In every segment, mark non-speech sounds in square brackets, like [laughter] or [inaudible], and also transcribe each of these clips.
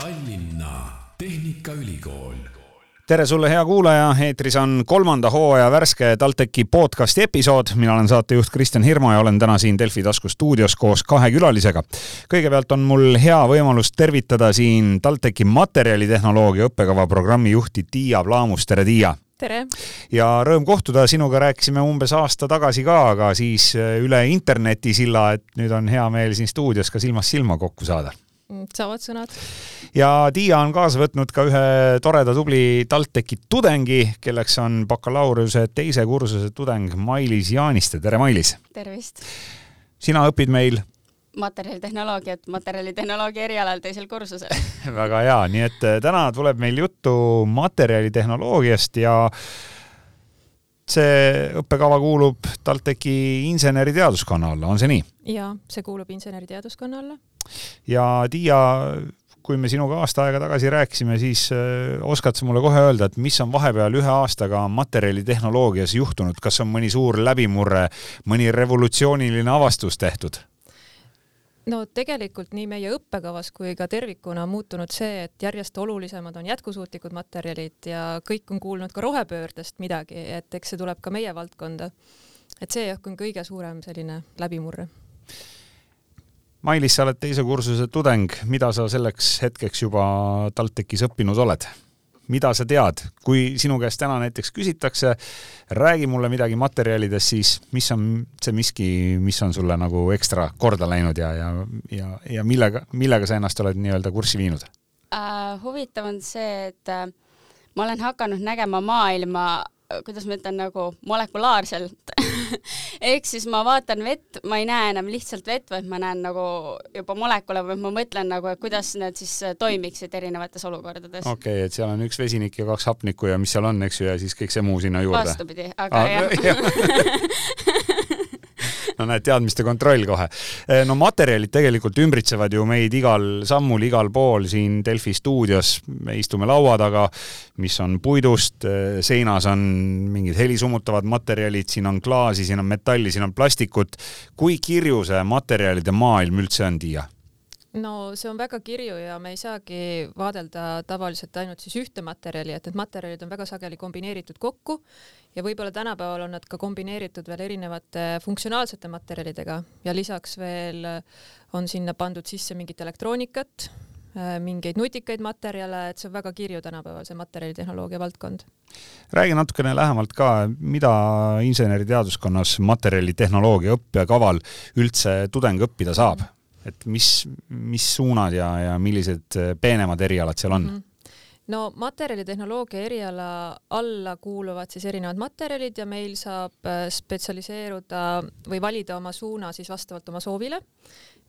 Tallinna Tehnikaülikool. tere sulle, hea kuulaja, eetris on kolmanda hooaja värske TalTechi podcasti episood. mina olen saatejuht Kristjan Hirmu ja olen täna siin Delfi tasku stuudios koos kahe külalisega. kõigepealt on mul hea võimalus tervitada siin TalTechi materjalitehnoloogia õppekava programmi juhti Tiia Plaamus, tere Tiia! tere! ja rõõm kohtuda, sinuga rääkisime umbes aasta tagasi ka, aga siis üle internetisilla, et nüüd on hea meel siin stuudios ka silmast silma kokku saada saavad sõnad. ja Tiia on kaasa võtnud ka ühe toreda tubli TalTechi tudengi, kelleks on bakalaureuse teise kursuse tudeng Mailis Jaaniste, tere Mailis! tervist! sina õpid meil materjalitehnoloogiat materjalitehnoloogia erialal teisel kursusel [laughs] väga hea, nii et äh, täna tuleb meil juttu materjalitehnoloogiast ja see õppekava kuulub TalTechi inseneriteaduskonna alla, on see nii? jaa, see kuulub inseneriteaduskonna alla ja Tiia, kui me sinuga aasta aega tagasi rääkisime, siis äh, oskad sa mulle kohe öelda, et mis on vahepeal ühe aastaga materjalitehnoloogias juhtunud, kas on mõni suur läbimurre, mõni revolutsiooniline avastus tehtud? no tegelikult nii meie õppekavas kui ka tervikuna on muutunud see, et järjest olulisemad on jätkusuutlikud materjalid ja kõik on kuulnud ka rohepöördest midagi, et eks see tuleb ka meie valdkonda. et see ehk on kõige suurem selline läbimurre Mailis, sa oled teise kursuse tudeng, mida sa selleks hetkeks juba TalTechis õppinud oled? mida sa tead, kui sinu käest täna näiteks küsitakse, räägi mulle midagi materjalidest, siis mis on see miski, mis on sulle nagu ekstra korda läinud ja, ja, ja, ja millega, millega sa ennast oled nii-öelda kurssi viinud uh,? huvitav on see, et uh, ma olen hakanud nägema maailma kuidas ma ütlen, nagu molekulaarselt [laughs] ehk siis ma vaatan vett, ma ei näe enam lihtsalt vett, vaid ma näen nagu juba molekule või ma mõtlen nagu, et kuidas need siis äh, toimiksid erinevates olukordades. okei okay,, et seal on üks vesinik ja kaks hapnikku ja mis seal on, eks ju, ja siis kõik see muu sinna juurde. vastupidi, aga ah, jah [laughs] jah [laughs] no näed, teadmiste kontroll kohe. Eh, no materjalid tegelikult ümbritsevad ju meid igal sammul, igal pool siin Delfi stuudios. me istume laua taga, mis on puidust, eh, seinas on mingid helisummutavad materjalid, siin on klaasi, siin on metalli, siin on plastikut. kui kirju see materjalide maailm üldse on, Tiia? No see on väga kirju ja me ei saagi vaadelda tavaliselt ainult siis ühte materjali, et need materjalid on väga sageli kombineeritud kokku ja võib-olla tänapäeval on nad ka kombineeritud veel erinevate funktsionaalsete materjalidega ja lisaks veel on sinna pandud sisse mingit elektroonikat, mingeid nutikaid materjale, et see on väga kirju tänapäeval, see materjalitehnoloogia valdkond. räägi natukene lähemalt ka, mida inseneriteaduskonnas materjalitehnoloogia õppekaval üldse tudeng õppida saab mm? Et mis, mis suunad ja, ja millised äh, peenemad erialad seal on mm? -hmm no materjalitehnoloogia eriala alla kuuluvad siis erinevad materjalid ja meil saab äh, spetsialiseeruda või valida oma suuna siis vastavalt oma soovile.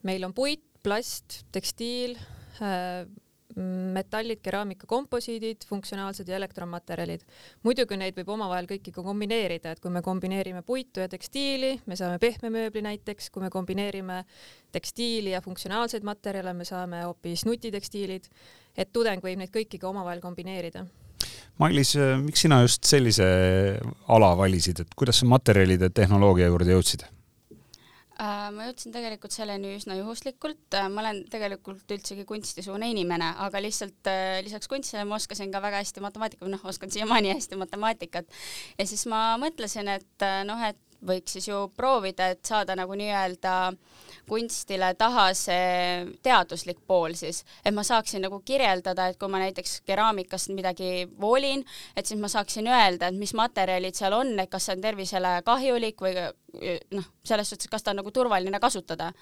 meil on puit, plast, tekstiil, äh, metallid, keraamika, komposiidid, funktsionaalsed ja elektronmaterjalid. muidugi neid võib omavahel kõiki ka kombineerida, et kui me kombineerime puitu ja tekstiili, me saame pehme mööbli näiteks, kui me kombineerime tekstiili ja funktsionaalseid materjale, me saame hoopis nutitekstiilid, et tudeng võib neid kõiki ka omavahel kombineerida Mailis, miks sina just sellise ala valisid, et kuidas sa materjalide tehnoloogia juurde jõudsid? Äh, ma jõudsin tegelikult selleni üsna juhuslikult, äh, ma olen tegelikult üldsegi kunstisuune inimene, aga lihtsalt äh, lisaks kunstile ma oskasin ka väga hästi matemaatikat, noh, oskan siiamaani hästi matemaatikat. ja siis ma mõtlesin, et noh, et võiks siis ju proovida, et saada nagu nii-öelda kunstile taha see teaduslik pool siis, et ma saaksin nagu kirjeldada, et kui ma näiteks keraamikast midagi voolin, et siis ma saaksin öelda, et mis materjalid seal on, et kas see on tervisele kahjulik või noh, selles suhtes, kas ta on nagu turvaline kasutada.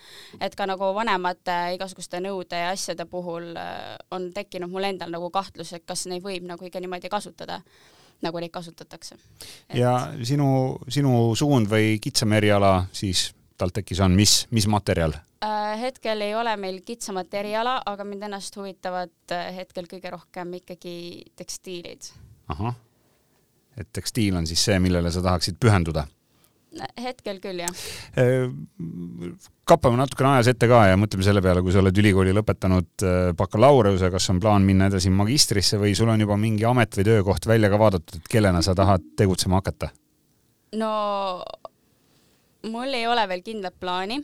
et ka nagu vanemate igasuguste nõude ja asjade puhul äh, on tekkinud mul endal nagu kahtlus, et kas neid võib nagu ikka niimoodi kasutada nagu neid kasutatakse. ja sinu, sinu suund või kitsam eriala siis TalTechis on, mis, mis materjal? Äh, hetkel ei ole meil kitsamat eriala, aga mind ennast huvitavad äh, hetkel kõige rohkem ikkagi tekstiilid. ahah, et tekstiil on siis see, millele sa tahaksid pühenduda? Hetkel küll, jah. Äh, kappame natukene ajas ette ka ja mõtleme selle peale, kui sa oled ülikooli lõpetanud bakalaureuse, kas on plaan minna edasi magistrisse või sul on juba mingi amet või töökoht välja ka vaadatud, et kellena sa tahad tegutsema hakata? no mul ei ole veel kindlat plaani,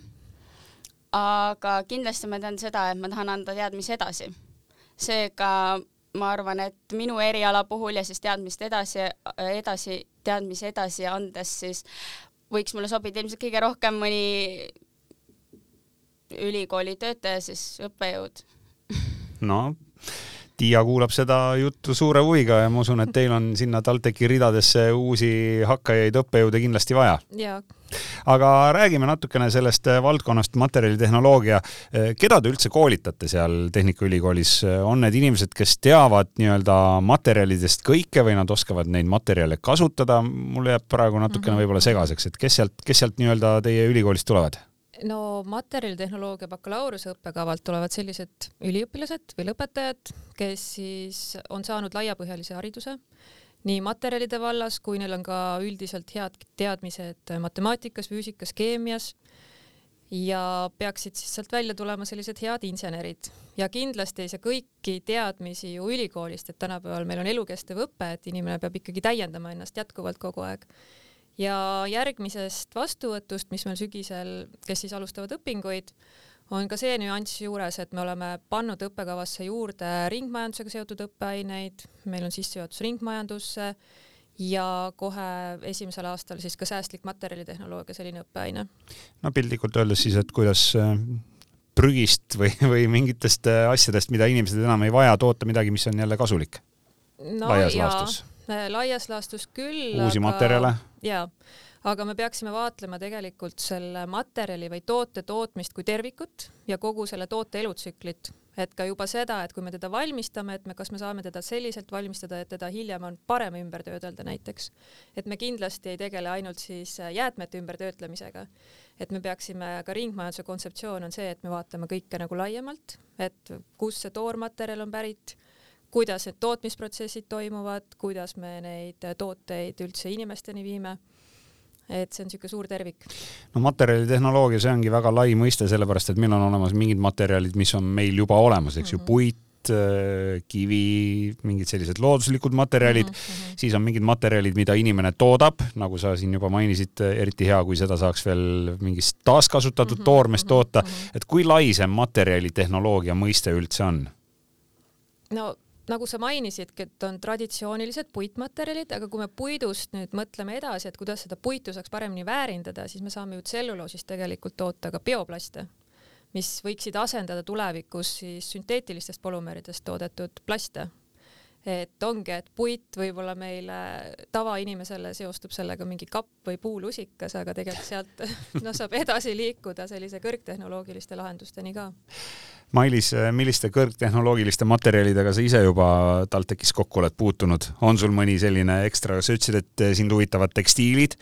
aga kindlasti ma tean seda, et ma tahan anda teadmisi edasi. seega ma arvan, et minu eriala puhul ja siis teadmist edasi, edasi, teadmisi edasi andes, siis võiks mulle sobida ilmselt kõige rohkem mõni ülikooli töötaja, siis õppejõud. no Tiia kuulab seda juttu suure huviga ja ma usun, et teil on sinna TalTechi ridadesse uusi hakkajaid õppejõude kindlasti vaja. aga räägime natukene sellest valdkonnast, materjalitehnoloogia. keda te üldse koolitate seal Tehnikaülikoolis? on need inimesed, kes teavad nii-öelda materjalidest kõike või nad oskavad neid materjale kasutada? mul jääb praegu natukene mhm. võib-olla segaseks, et kes sealt, kes sealt nii-öelda teie ülikoolist tulevad? No materjalitehnoloogia bakalaureuse õppekavalt tulevad sellised üliõpilased või lõpetajad, kes siis on saanud laiapõhjalise hariduse nii materjalide vallas, kui neil on ka üldiselt head teadmised matemaatikas, füüsikas, keemias ja peaksid siis sealt välja tulema sellised head insenerid. Ja kindlasti ei saa kõiki teadmisi ju ülikoolist, et tänapäeval meil on elukestev õpe, et inimene peab ikkagi täiendama ennast jätkuvalt kogu aeg ja järgmisest vastuvõtust, mis meil sügisel, kes siis alustavad õpinguid, on ka see nüanss juures, et me oleme pannud õppekavasse juurde ringmajandusega seotud õppeaineid, meil on sissejuhatus ringmajandusse ja kohe esimesel aastal siis ka säästlik materjalitehnoloogia, selline õppeaine. no piltlikult öeldes siis, et kuidas äh, prügist või, või mingitest äh, asjadest, mida inimesed enam ei vaja, toota midagi, mis on jälle kasulik no, laias laastus laias laastus küll. uusi aga... materjale? Jaa, aga me peaksime vaatlema tegelikult selle materjali või toote tootmist kui tervikut ja kogu selle toote elutsüklit, et ka juba seda, et kui me teda valmistame, et me, kas me saame teda selliselt valmistada, et teda hiljem on parem ümber töödelda näiteks. et me kindlasti ei tegele ainult siis jäätmete ümbertöötlemisega, et me peaksime, ka ringmajanduse kontseptsioon on see, et me vaatame kõike nagu laiemalt, et kust see toormaterjal on pärit kuidas need tootmisprotsessid toimuvad, kuidas me neid tooteid üldse inimesteni viime et see on niisugune suur tervik. no materjalitehnoloogia, see ongi väga lai mõiste, sellepärast et meil on olemas mingid materjalid, mis on meil juba olemas, eks mm -hmm. ju, mhm. puit, äh, kivi, mingid sellised looduslikud materjalid mm, -hmm. siis on mingid materjalid, mida inimene toodab, nagu sa siin juba mainisid, eriti hea, kui seda saaks veel mingist taaskasutatud mm -hmm. toormest toota, mhm. et kui lai see materjalitehnoloogia mõiste üldse on? no nagu sa mainisidki, et on traditsioonilised puitmaterjalid, aga kui me puidust nüüd mõtleme edasi, et kuidas seda puitu saaks paremini väärindada, siis me saame ju tselluloosist tegelikult toota ka bioplaste, mis võiksid asendada tulevikus siis sünteetilistest polümeeridest toodetud plaste et ongi, et puit võib-olla meile tavainimesele seostub sellega mingi kapp või puulusikas, aga tegelikult sealt noh, saab edasi liikuda sellise kõrgtehnoloogiliste lahendusteni ka. Mailis, milliste kõrgtehnoloogiliste materjalidega sa ise juba TalTechis kokku oled puutunud, on sul mõni selline ekstra, sa ütlesid, et sind huvitavad tekstiilid,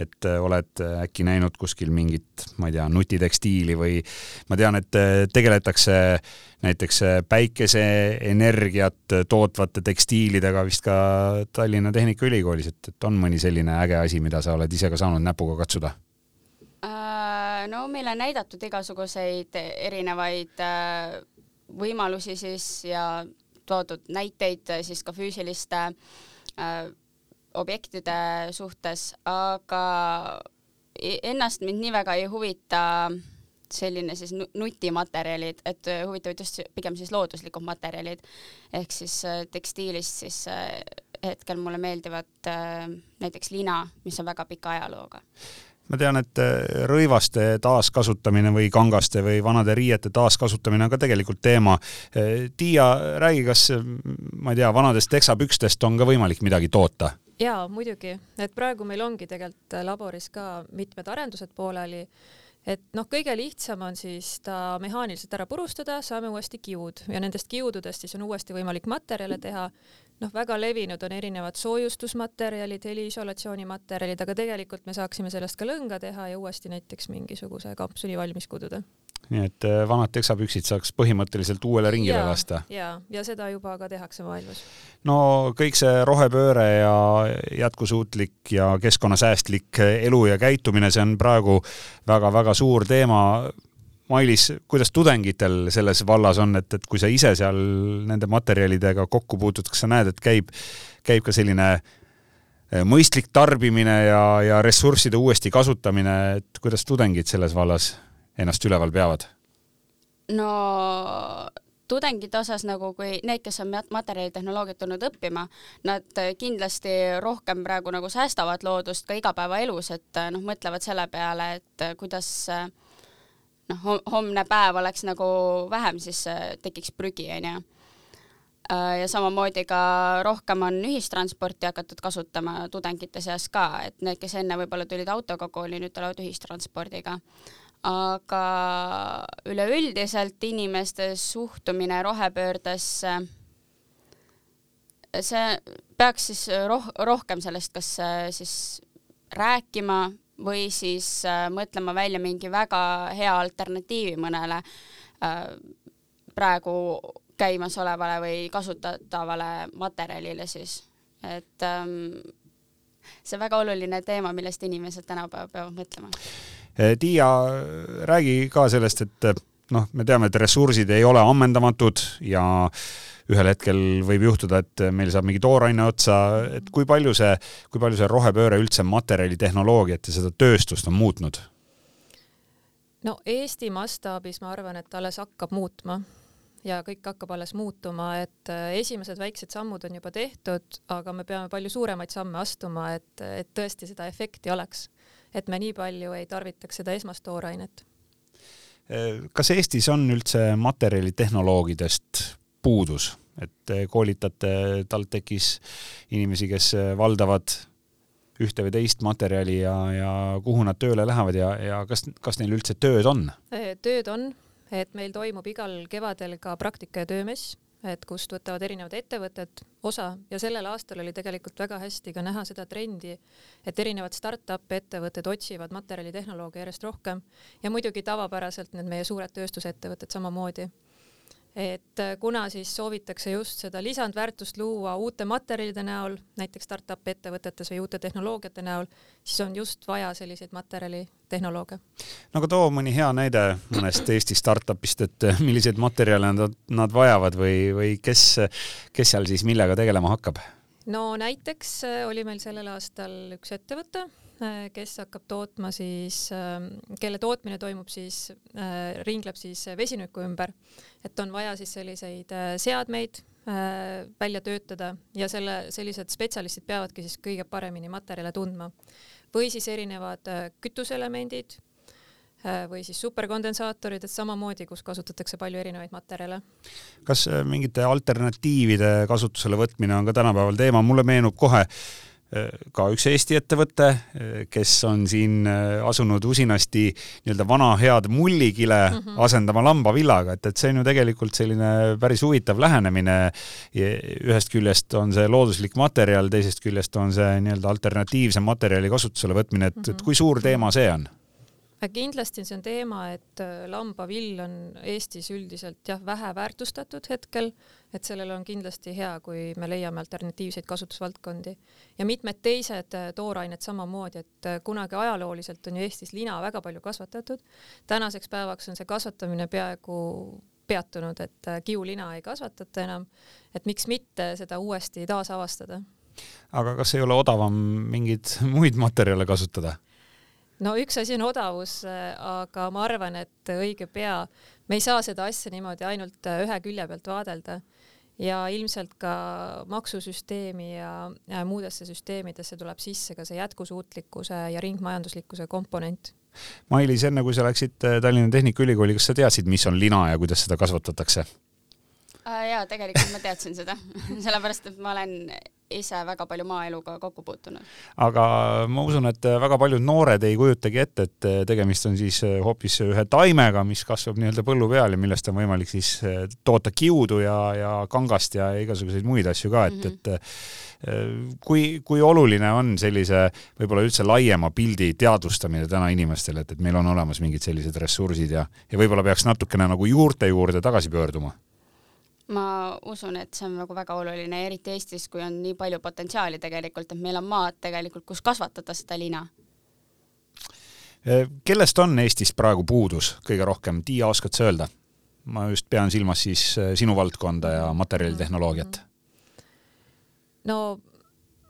et oled äkki näinud kuskil mingit, ma ei tea, nutitekstiili või ma tean, et tegeletakse näiteks päikeseenergiat tootvate tekstiilidega vist ka Tallinna Tehnikaülikoolis, et, et on mõni selline äge asi, mida sa oled ise ka saanud näpuga katsuda no meile on näidatud igasuguseid erinevaid äh, võimalusi siis ja toodud näiteid siis ka füüsiliste äh, objektide suhtes, aga ennast mind nii väga ei huvita selline siis nutimaterjalid, et huvitavad just pigem siis looduslikud materjalid. Ehk siis äh, tekstiilist siis hetkel mulle meeldivad näiteks lina, mis on väga pika ajalooga ma tean, et äh, rõivaste taaskasutamine või kangaste või vanade riiete taaskasutamine on ka tegelikult teema. Äh, Tiia, räägi, kas ma ei tea, vanadest teksapükstest on ka võimalik midagi toota? jaa, muidugi, et praegu meil ongi tegelikult laboris ka mitmed arendused pooleli et noh, kõige lihtsam on siis ta mehaaniliselt ära purustada, saame uuesti kiud ja nendest kiududest siis on uuesti võimalik materjale teha noh, väga levinud on erinevad soojustusmaterjalid, heliisolatsioonimaterjalid, aga tegelikult me saaksime sellest ka lõnga teha ja uuesti näiteks mingisuguse kapsuli valmis kududa. Nii et äh, vanad teksapüksid saaks põhimõtteliselt uuele ringile ja, lasta? ja, ja seda juba ka tehakse maailmas. no kõik see rohepööre ja jätkusuutlik ja keskkonnasäästlik elu ja käitumine, see on praegu väga-väga suur teema Mailis, kuidas tudengitel selles vallas on, et, et kui sa ise seal nende materjalidega kokku puutud, kas sa näed, et käib, käib ka selline eh, mõistlik tarbimine ja, ja ressursside uuesti kasutamine, et kuidas tudengid selles vallas ennast üleval peavad? no tudengite osas nagu, kui need, kes on materjalitehnoloogiat tulnud õppima, nad kindlasti rohkem praegu nagu säästavad loodust ka igapäevaelus, et noh, mõtlevad selle peale, et kuidas noh, homne päev oleks nagu vähem, siis tekiks prügi, onju ja samamoodi ka rohkem on ühistransporti hakatud kasutama tudengite seas ka, et need, kes enne võib-olla tulid autoga kooli, nüüd tulevad ühistranspordiga. Aga üleüldiselt inimeste suhtumine rohepöördesse, see peaks siis roh-, rohkem sellest kas äh, siis rääkima või siis äh, mõtlema välja mingi väga hea alternatiivi mõnele praegu käimasolevale või kasutatavale materjalile siis, et ähm, see on väga oluline teema, millest inimesed tänapäeval peavad mõtlema. Eh, Tiia, räägi ka sellest, et eh, noh, me teame, et ressursid ei ole ammendamatud ja ühel hetkel võib juhtuda, et meil saab mingi tooraine otsa, et kui palju see, kui palju see rohepööre üldse materjalitehnoloogiat ja seda tööstust on muutnud? no Eesti mastaabis ma arvan, et alles hakkab muutma ja kõik hakkab alles muutuma, et esimesed väiksed sammud on juba tehtud, aga me peame palju suuremaid samme astuma, et, et tõesti seda efekti oleks. Et me nii palju ei tarvitaks seda esmast toorainet. Kas Eestis on üldse materjalitehnoloogidest puudus, et koolitate TalTechis inimesi, kes valdavad ühte või teist materjali ja, ja kuhu nad tööle lähevad ja, ja kas, kas neil üldse tööd on? tööd on, et meil toimub igal kevadel ka praktika- ja töömess, et kust võtavad erinevad ettevõtted osa. Ja sellel aastal oli tegelikult väga hästi ka näha seda trendi, et erinevad startup ettevõtted otsivad materjalitehnoloogia järjest rohkem. Ja muidugi tavapäraselt need meie suured tööstusettevõtted samamoodi. Et äh, kuna siis soovitakse just seda lisandväärtust luua uute materjalide näol, näiteks startup ettevõtetes või uute tehnoloogiate näol, siis on just vaja selliseid materjalitehnoloogia. no aga too mõni hea näide mõnest Eesti startup'ist, et äh, milliseid materjale nad, nad vajavad või, või kes, kes seal siis millega tegelema hakkab? no näiteks äh, oli meil sellel aastal üks ettevõte Äh, kes hakkab tootma siis, kelle tootmine toimub siis, ringleb siis vesiniku ümber, et on vaja siis selliseid seadmeid välja töötada ja selle, sellised spetsialistid peavadki siis kõige paremini materjale tundma. või siis erinevad kütuseelemendid või siis superkondensaatorid, et samamoodi, kus kasutatakse palju erinevaid materjale. kas mingite alternatiivide kasutusele võtmine on ka tänapäeval teema, mulle meenub kohe ka üks Eesti ettevõte, kes on siin äh, asunud usinasti nii-öelda vana head mullikile mm -hmm. asendama lambavillaga, et, et see on ju tegelikult selline päris huvitav lähenemine. ühest küljest on see looduslik materjal, teisest küljest on see nii-öelda alternatiivse materjali kasutusele võtmine, et mm, -hmm. et kui suur teema see on? Kindlasti see on teema, et äh, lambavill on Eestis üldiselt jah, vähe väärtustatud hetkel, et sellel on kindlasti hea, kui me leiame alternatiivseid kasutusvaldkondi ja mitmed teised äh, toorained samamoodi, et äh, kunagi ajalooliselt on ju Eestis lina väga palju kasvatatud. tänaseks päevaks on see kasvatamine peaaegu peatunud, et kiulina ei kasvatata enam, et miks mitte seda uuesti taasavastada. aga kas ei ole odavam mingeid [laughs] muid materjale kasutada? No üks asi on odavus, aga ma arvan, et õige pea me ei saa seda asja niimoodi ainult ühe külje pealt vaadelda ja ilmselt ka maksusüsteemi ja, ja muudesse süsteemidesse tuleb sisse ka see jätkusuutlikkuse ja ringmajanduslikkuse komponent. Mailis, enne kui sa läksid Tallinna Tehnikaülikooli, kas sa teadsid, mis on lina ja kuidas seda kasvatatakse? Äh, jaa, tegelikult ma teadsin seda [laughs] sellepärast et ma olen ise väga palju maaeluga kokku puutunud. aga ma usun, et väga paljud noored ei kujutagi ette, et tegemist on siis hoopis ühe taimega, mis kasvab nii-öelda põllu peal ja millest on võimalik siis toota kiudu ja, ja kangast ja igasuguseid muid asju ka, et mm, -hmm. et kui, kui oluline on sellise võib-olla üldse laiema pildi teadvustamine täna inimestele, et, et meil on olemas mingid sellised ressursid ja, ja võib-olla peaks natukene nagu juurte juurde tagasi pöörduma ma usun, et see on nagu väga oluline, eriti Eestis, kui on nii palju potentsiaali tegelikult, et meil on maad tegelikult, kus kasvatada seda lina. Eh, kellest on Eestis praegu puudus kõige rohkem, Tiia, oskad sa öelda? ma just pean silmas siis eh, sinu valdkonda ja materjalitehnoloogiat. no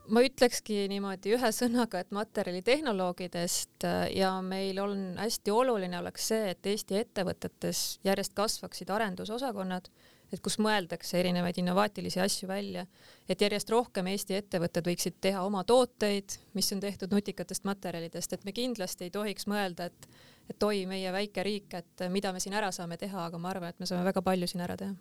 ma ütlekski niimoodi ühe sõnaga, et materjalitehnoloogidest eh, ja meil on hästi oluline oleks see, et Eesti ettevõtetes järjest kasvaksid arendusosakonnad et kus mõeldakse erinevaid innovaatilisi asju välja, et järjest rohkem Eesti ettevõtted võiksid teha oma tooteid, mis on tehtud nutikatest materjalidest, et me kindlasti ei tohiks mõelda, et et oi, meie väike riik, et mida me siin ära saame teha, aga ma arvan, et me saame väga palju siin ära teha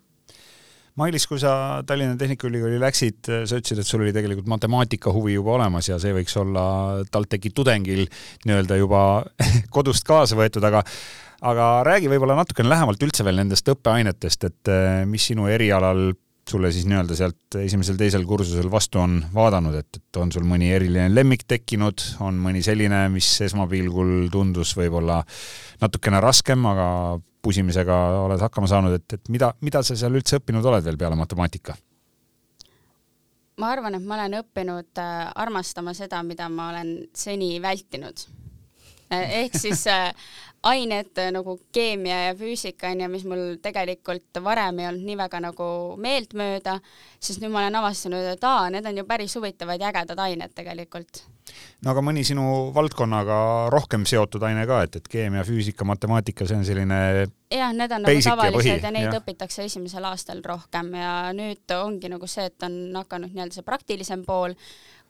Mailis, kui sa Tallinna Tehnikaülikooli läksid, sa ütlesid, et sul oli tegelikult matemaatika huvi juba olemas ja see võiks olla TalTechi tudengil nii-öelda juba [laughs] kodust kaasa võetud, aga aga räägi võib-olla natukene lähemalt üldse veel nendest õppeainetest, et eh, mis sinu erialal sulle siis nii-öelda sealt esimesel-teisel kursusel vastu on vaadanud, et, et on sul mõni eriline lemmik tekkinud, on mõni selline, mis esmapilgul tundus võib-olla natukene raskem, aga pusimisega oled hakkama saanud, et, et mida, mida sa seal üldse õppinud oled veel peale matemaatika? ma arvan, et ma olen õppinud äh, armastama seda, mida ma olen seni vältinud Eh, ehk siis äh, ained nagu keemia ja füüsika onju, mis mul tegelikult varem ei olnud nii väga nagu meeltmööda, siis nüüd ma olen avastanud, et aa, need on ju päris huvitavad ja ägedad ained tegelikult. no aga mõni sinu valdkonnaga rohkem seotud aine ka, et, et keemia, füüsika, matemaatika, see on selline jah, need on nagu tavalised ja, ja neid ja. õpitakse esimesel aastal rohkem ja nüüd ongi nagu see, et on hakanud nii-öelda see praktilisem pool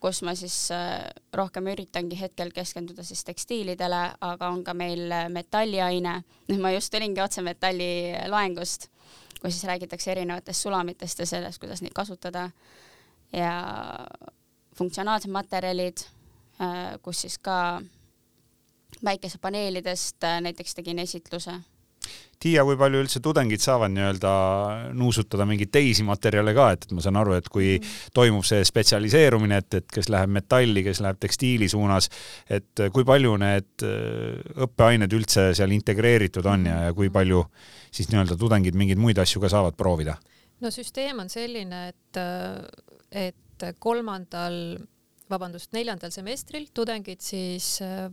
kus ma siis äh, rohkem üritangi hetkel keskenduda siis tekstiilidele, aga on ka meil äh, metalliaine, nüüd ma just tulingi otse metalli loengust, kus siis räägitakse erinevatest sulamitest ja sellest, kuidas neid kasutada. Ja funktsionaalsed materjalid, äh, kus siis ka päikesepaneelidest näiteks tegin esitluse Tiia, kui palju üldse tudengid saavad nii-öelda nuusutada mingeid teisi materjale ka, et, et ma saan aru, et kui mm. toimub see spetsialiseerumine, et, et kes läheb metalli, kes läheb tekstiili suunas, et kui palju need äh, õppeained üldse seal integreeritud on ja, ja kui palju siis nii-öelda tudengid mingeid muid asju ka saavad proovida? no süsteem on selline, et, et kolmandal vabandust, neljandal semestril tudengid siis äh,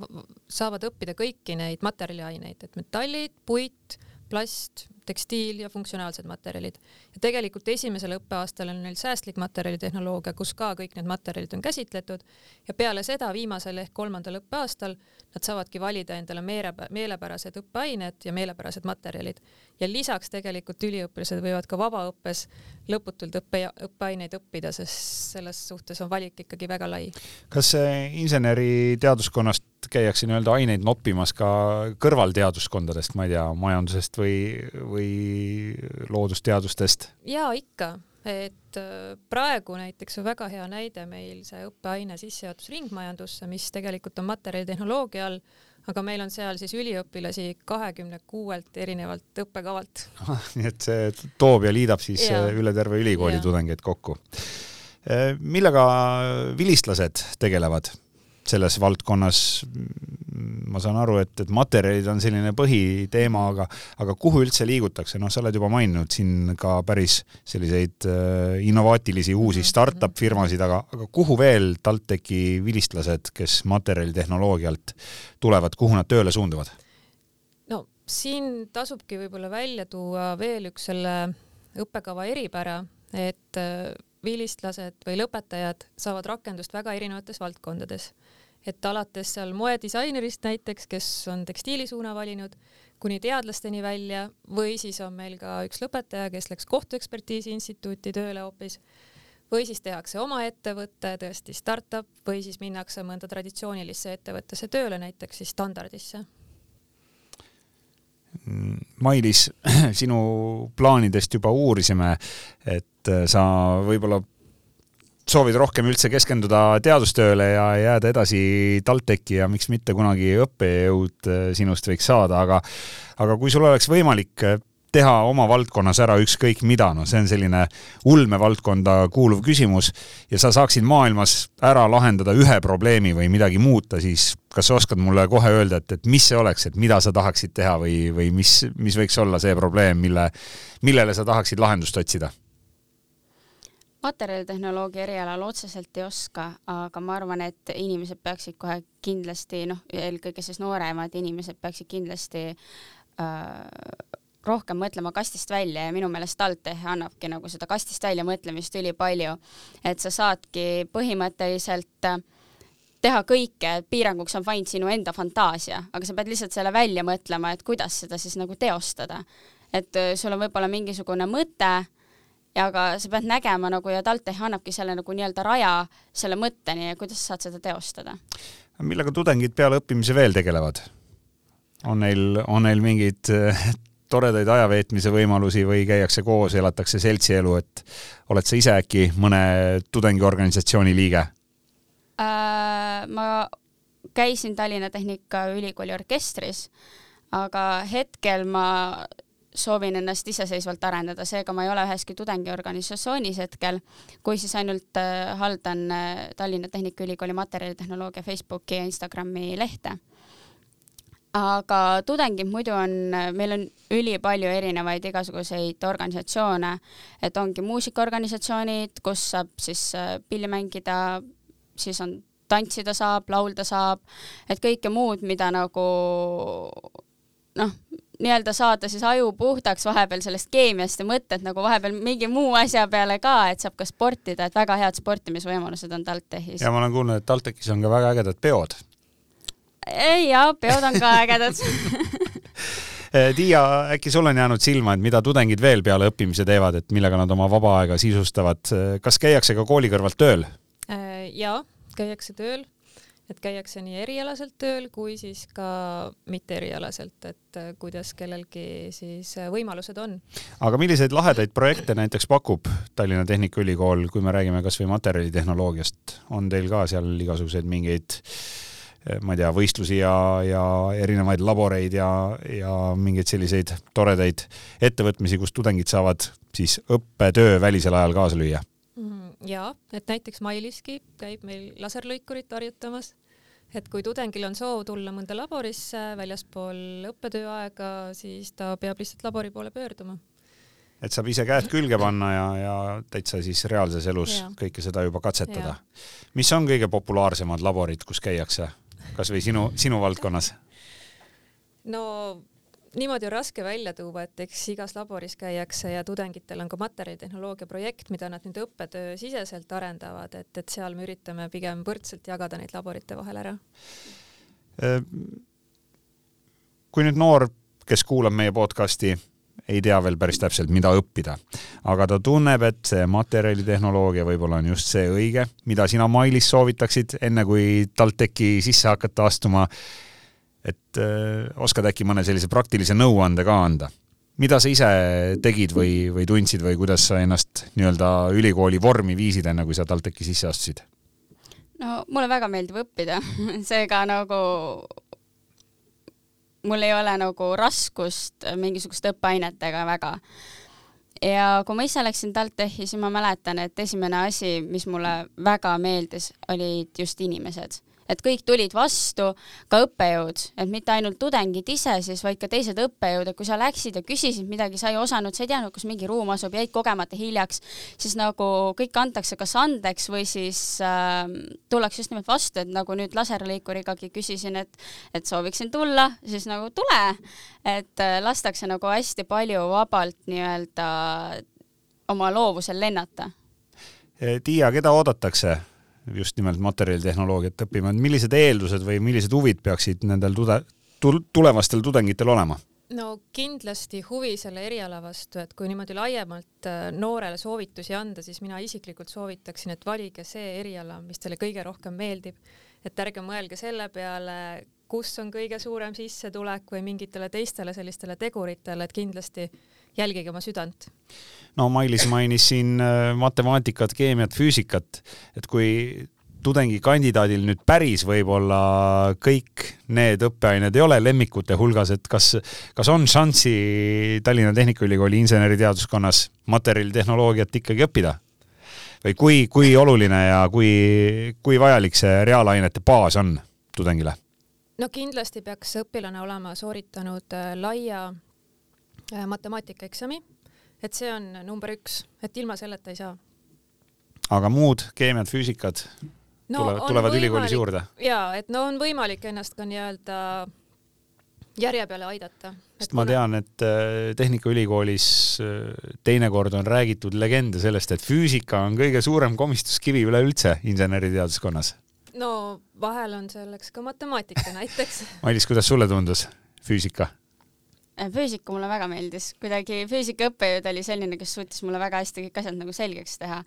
saavad õppida kõiki neid materjaliaineid, et metallid, puit, plast, tekstiil ja funktsionaalsed materjalid. ja tegelikult esimesel õppeaastal on neil säästlik materjalitehnoloogia, kus ka kõik need materjalid on käsitletud ja peale seda viimasel ehk kolmandal õppeaastal nad saavadki valida endale meele, meelepärased õppeained ja meelepärased materjalid. ja lisaks tegelikult üliõpilased võivad ka vabaõppes lõputult õppe, õppeaineid õppida, sest selles suhtes on valik ikkagi väga lai. kas inseneriteaduskonnast käiakse nii-öelda aineid noppimas ka kõrvalteaduskondadest, ma ei tea, majandusest või, või loodusteadustest? jaa, ikka et äh, praegu näiteks on väga hea näide meil see õppeaine sissejuhatus ringmajandusse, mis tegelikult on materjalitehnoloogia all, aga meil on seal siis üliõpilasi kahekümne kuuelt erinevalt õppekavalt. [laughs] nii et see toob ja liidab siis ja. Äh, üle terve ülikooli ja. tudengeid kokku. Äh, millega vilistlased tegelevad? Selles valdkonnas ma saan aru, et, et materjalid on selline põhiteema, aga, aga kuhu üldse liigutakse, noh, sa oled juba maininud siin ka päris selliseid äh, innovaatilisi uusi mhm, startup firmasid, aga, aga kuhu veel TalTechi vilistlased, kes materjalitehnoloogialt tulevad, kuhu nad tööle suunduvad? no siin tasubki võib-olla välja tuua veel üks selle õppekava eripära, et äh, vilistlased või lõpetajad saavad rakendust väga erinevates valdkondades et alates seal moedisainerist näiteks, kes on tekstiilisuuna valinud, kuni teadlasteni välja või siis on meil ka üks lõpetaja, kes läks kohtuekspertiisi instituuti tööle hoopis või siis tehakse oma ettevõte, tõesti startup või siis minnakse mõnda traditsioonilisse ettevõttesse tööle, näiteks siis standardisse. Mailis, [clears throat] sinu plaanidest juba uurisime, et sa võib-olla soovid rohkem üldse keskenduda teadustööle ja jääda edasi TalTechi ja miks mitte kunagi õppejõud äh, sinust võiks saada, aga aga kui sul oleks võimalik äh, teha oma valdkonnas ära ükskõik mida, no see on selline ulmevaldkonda kuuluv küsimus ja sa saaksid maailmas ära lahendada ühe probleemi või midagi muuta, siis kas sa oskad mulle kohe öelda, et, et mis see oleks, et mida sa tahaksid teha või, või mis, mis võiks olla see probleem, mille, millele sa tahaksid lahendust otsida? Materjalitehnoloogia erialal otseselt ei oska, aga ma arvan, et inimesed peaksid kohe kindlasti noh, eelkõige siis nooremad inimesed peaksid kindlasti äh, rohkem mõtlema kastist välja ja minu meelest TalTech annabki nagu seda kastist välja mõtlemist ülipalju, et sa saadki põhimõtteliselt äh, teha kõike, piiranguks on vaid sinu enda fantaasia, aga sa pead lihtsalt selle välja mõtlema, et kuidas seda siis nagu teostada. et äh, sul on võib-olla mingisugune mõte ja aga sa pead nägema nagu ja TalTech annabki selle nagu nii-öelda raja selle mõtteni ja kuidas sa saad seda teostada. millega tudengid peale õppimise veel tegelevad? on neil, on neil mingeid äh, toredaid ajaveetmise võimalusi või käiakse koos, elatakse seltsielu, et oled sa ise äkki mõne tudengiorganisatsiooni liige äh,? ma käisin Tallinna Tehnikaülikooli orkestris, aga hetkel ma soovin ennast iseseisvalt arendada, seega ma ei ole üheski tudengiorganisatsioonis hetkel, kui siis ainult äh, haldan äh, Tallinna Tehnikaülikooli materjalitehnoloogia Facebooki ja Instagrami lehte. aga tudengid muidu on, meil on ülipalju erinevaid igasuguseid organisatsioone, et ongi muusikaorganisatsioonid, kus saab siis äh, pilli mängida, siis on tantsida saab, laulda saab, et kõike muud, mida nagu noh, nii-öelda saada siis aju puhtaks vahepeal sellest keemiast ja mõtted nagu vahepeal mingi muu asja peale ka, et saab ka sportida, et väga head sportimisvõimalused on TalTechis. ja ma olen kuulnud, et TalTechis on ka väga ägedad peod. jaa, peod on ka ägedad [laughs] eh, Tiia, äkki sul on jäänud silma, et mida tudengid veel peale õppimise teevad, et millega nad oma vaba aega sisustavad, kas käiakse ka kooli kõrvalt tööl? Äh, jaa, käiakse tööl et käiakse nii erialaselt tööl kui siis ka mitte erialaselt, et äh, kuidas kellelgi siis äh, võimalused on. aga milliseid lahedaid projekte näiteks pakub Tallinna Tehnikaülikool, kui me räägime kasvõi materjalitehnoloogiast, on teil ka seal igasuguseid mingeid äh, ma ei tea, võistlusi ja, ja erinevaid laboreid ja, ja mingeid selliseid toredaid ettevõtmisi, kus tudengid saavad siis õppetöö välisel ajal kaasa lüüa? Mm, jaa, et näiteks Mailiski käib meil laserlõikurit harjutamas et kui tudengil on soov tulla mõnda laborisse väljaspool õppetöö aega, siis ta peab lihtsalt labori poole pöörduma. et saab ise käed külge panna ja, ja täitsa siis reaalses elus ja. kõike seda juba katsetada. mis on kõige populaarsemad laborid, kus käiakse, kas või sinu, sinu valdkonnas? no niimoodi on raske välja tuua, et eks igas laboris käiakse ja tudengitel on ka materjalitehnoloogia projekt, mida nad nüüd õppetöö siseselt arendavad, et, et seal me üritame pigem võrdselt jagada neid laborite vahel ära. kui nüüd noor, kes kuulab meie podcasti, ei tea veel päris täpselt, mida õppida, aga ta tunneb, et see materjalitehnoloogia võib-olla on just see õige, mida sina, Mailis, soovitaksid, enne kui TalTechi sisse hakata astuma et öö, äh, oskad äkki mõne sellise praktilise nõuande ka anda? mida sa ise tegid või, või tundsid või kuidas sa ennast nii-öelda ülikooli vormi viisid, enne kui sa TalTechi sisse astusid? no mulle väga meeldib õppida [laughs] seega nagu mul ei ole nagu raskust mingisuguste õppeainetega väga. ja kui ma ise läksin TalTechi, siis ma mäletan, et esimene asi, mis mulle väga meeldis, olid just inimesed et kõik tulid vastu, ka õppejõud, et mitte ainult tudengid ise siis, vaid ka teised õppejõud, et kui sa läksid ja küsisid midagi, sa ei osanud, sa ei teadnud, kus mingi ruum asub, jäid kogemata hiljaks, siis nagu kõik antakse kas andeks või siis äh, tullakse just nimelt vastu, et nagu nüüd laserliikurigagi küsisin, et, et sooviksin tulla, siis nagu tule, et äh, lastakse nagu hästi palju vabalt nii-öelda oma loovusel lennata. Tiia, keda oodatakse just nimelt materjalitehnoloogiat õppima, et millised eeldused või millised huvid peaksid nendel tude-, tulevastel tudengitel olema? no kindlasti huvi selle eriala vastu, et kui niimoodi laiemalt äh, noorele soovitusi anda, siis mina isiklikult soovitaksin, et valige see eriala, mis teile kõige rohkem meeldib. et ärge mõelge selle peale, kus on kõige suurem sissetulek või mingitele teistele sellistele teguritele, et kindlasti jälgige oma südant. no Mailis mainis siin äh, matemaatikat, keemiat, füüsikat, et kui tudengikandidaadil nüüd päris võib-olla kõik need õppeained ei ole lemmikute hulgas, et kas, kas on šanssi Tallinna Tehnikaülikooli inseneriteaduskonnas materjalitehnoloogiat ikkagi õppida? või kui, kui oluline ja kui, kui vajalik see reaalainete baas on tudengile? no kindlasti peaks õpilane olema sooritanud äh, laia matemaatikaeksami, et see on number üks, et ilma selleta ei saa. aga muud keemiad, füüsikad no, tulevad, tulevad ülikoolis juurde? jaa, et no on võimalik ennast ka nii-öelda järje peale aidata. sest ma tean, et äh, Tehnikaülikoolis äh, teinekord on räägitud legende sellest, et füüsika on kõige suurem komistuskivi üleüldse inseneriteaduskonnas. no vahel on selleks ka matemaatika näiteks [laughs] Mailis, kuidas sulle tundus füüsika? Füüsika mulle väga meeldis, kuidagi füüsikaõppejõud oli selline, kes suutis mulle väga hästi kõik asjad nagu selgeks teha.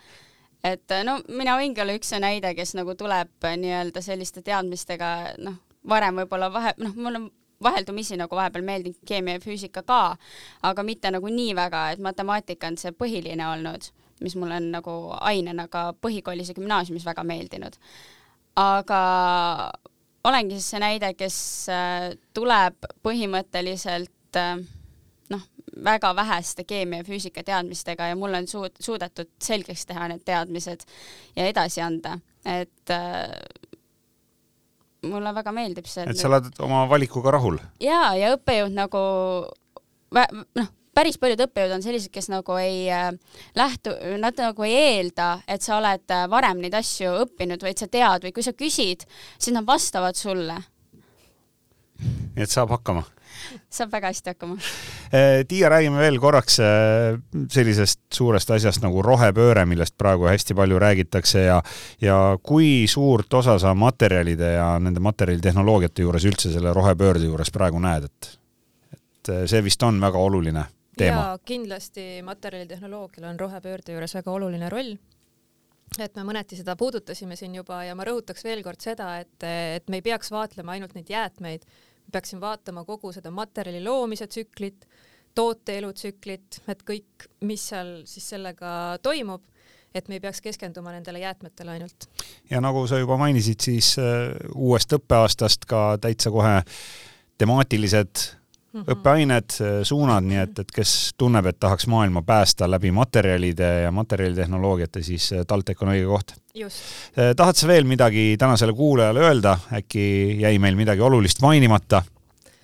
et no mina võingi olla üks see näide, kes nagu tuleb nii-öelda selliste teadmistega, noh, varem võib-olla vahe, noh, mul on vaheldumisi nagu vahepeal meeldinud keemia ja füüsika ka, aga mitte nagu nii väga, et matemaatika on see põhiline olnud, mis mulle on nagu ainena ka põhikoolis ja gümnaasiumis väga meeldinud. aga olengi siis see näide, kes äh, tuleb põhimõtteliselt äh, noh, väga väheste keemia ja füüsika teadmistega ja mul on suud-, suudetud selgeks teha need teadmised ja edasi anda, et äh, mulle väga meeldib see. et sa oled oma valikuga rahul? jaa, ja õppejõud nagu noh, päris paljud õppejõud on sellised, kes nagu ei äh, lähtu, nad nagu ei eelda, et sa oled varem neid asju õppinud, vaid sa tead või kui sa küsid, siis nad vastavad sulle. nii et saab hakkama? Saab väga hästi hakkama. Eh, Tiia, räägime veel korraks eh, sellisest suurest asjast nagu rohepööre, millest praegu hästi palju räägitakse ja ja kui suurt osa sa materjalide ja nende materjalitehnoloogiate juures üldse selle rohepöörde juures praegu näed, et et eh, see vist on väga oluline teema? jaa, kindlasti materjalitehnoloogial on rohepöörde juures väga oluline roll et me mõneti seda puudutasime siin juba ja ma rõhutaks veel kord seda, et, et me ei peaks vaatlema ainult neid jäätmeid, peaksin vaatama kogu seda materjali loomise tsüklit, toote elutsüklit, et kõik, mis seal siis sellega toimub, et me ei peaks keskenduma nendele jäätmetele ainult. ja nagu sa juba mainisid, siis äh, uuest õppeaastast ka täitsa kohe temaatilised mm -hmm. õppeained, äh, suunad, nii et, et kes tunneb, et tahaks maailma päästa läbi materjalide ja materjalitehnoloogiate, siis äh, TalTech on õige koht. Äh, tahad sa veel midagi tänasele kuulajale öelda, äkki jäi meil midagi olulist mainimata?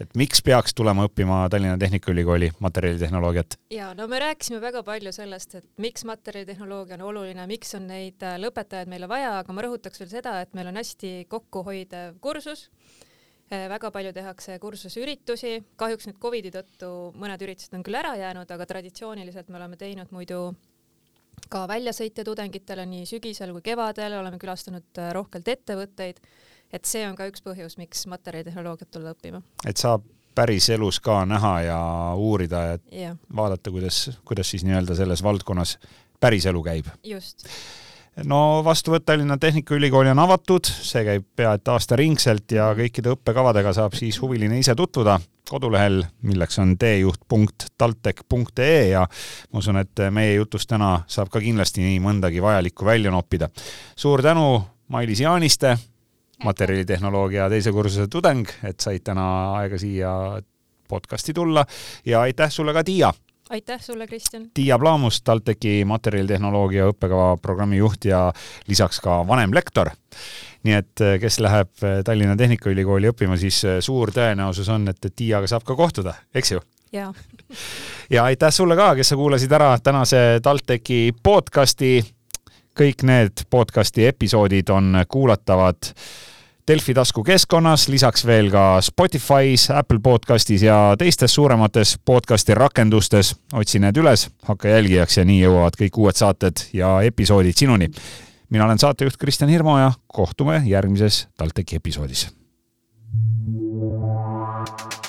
et miks peaks tulema õppima Tallinna Tehnikaülikooli materjalitehnoloogiat? ja no me rääkisime väga palju sellest, et miks materjalitehnoloogia on oluline, miks on neid lõpetajaid meile vaja, aga ma rõhutaks veel seda, et meil on hästi kokkuhoidev kursus väga palju tehakse kursusüritusi, kahjuks nüüd Covidi tõttu mõned üritused on küll ära jäänud, aga traditsiooniliselt me oleme teinud muidu ka väljasõite tudengitele nii sügisel kui kevadel, oleme külastanud eh, rohkelt ettevõtteid, et see on ka üks põhjus, miks materjalitehnoloogiat tulla õppima. et saab päriselus ka näha ja uurida ja yeah. vaadata, kuidas, kuidas siis nii-öelda selles valdkonnas päriselu käib. just no vastuvõtt Tallinna Tehnikaülikooli on avatud, see käib pea et aastaringselt ja kõikide õppekavadega saab siis huviline ise tutvuda. kodulehel, milleks on teejuht.taltech.ee ja ma usun, et meie jutust täna saab ka kindlasti nii mõndagi vajalikku välja noppida. suur tänu, Mailis Jaaniste, materjalitehnoloogia teise kursuse tudeng, et said täna aega siia podcasti tulla ja aitäh sulle ka, Tiia aitäh sulle, Kristjan! Tiia Plaamus, TalTechi materjalitehnoloogia õppekava programmi juht ja lisaks ka vanemlektor. nii et eh, kes läheb eh, Tallinna Tehnikaülikooli õppima, siis eh, suur tõenäosus on, et Tiiaga saab ka kohtuda, eks ju? jaa. [laughs] ja aitäh sulle ka, kes sa kuulasid ära tänase TalTechi podcasti. kõik need podcasti episoodid on kuulatavad Delfi tasku keskkonnas, lisaks veel ka Spotify's, Apple podcastis ja teistes suuremates podcasti rakendustes. otsi need üles, hakka jälgijaks ja nii jõuavad kõik uued saated ja episoodid sinuni. mina olen saatejuht Kristjan Hirmu ja kohtume järgmises TalTechi episoodis. thank you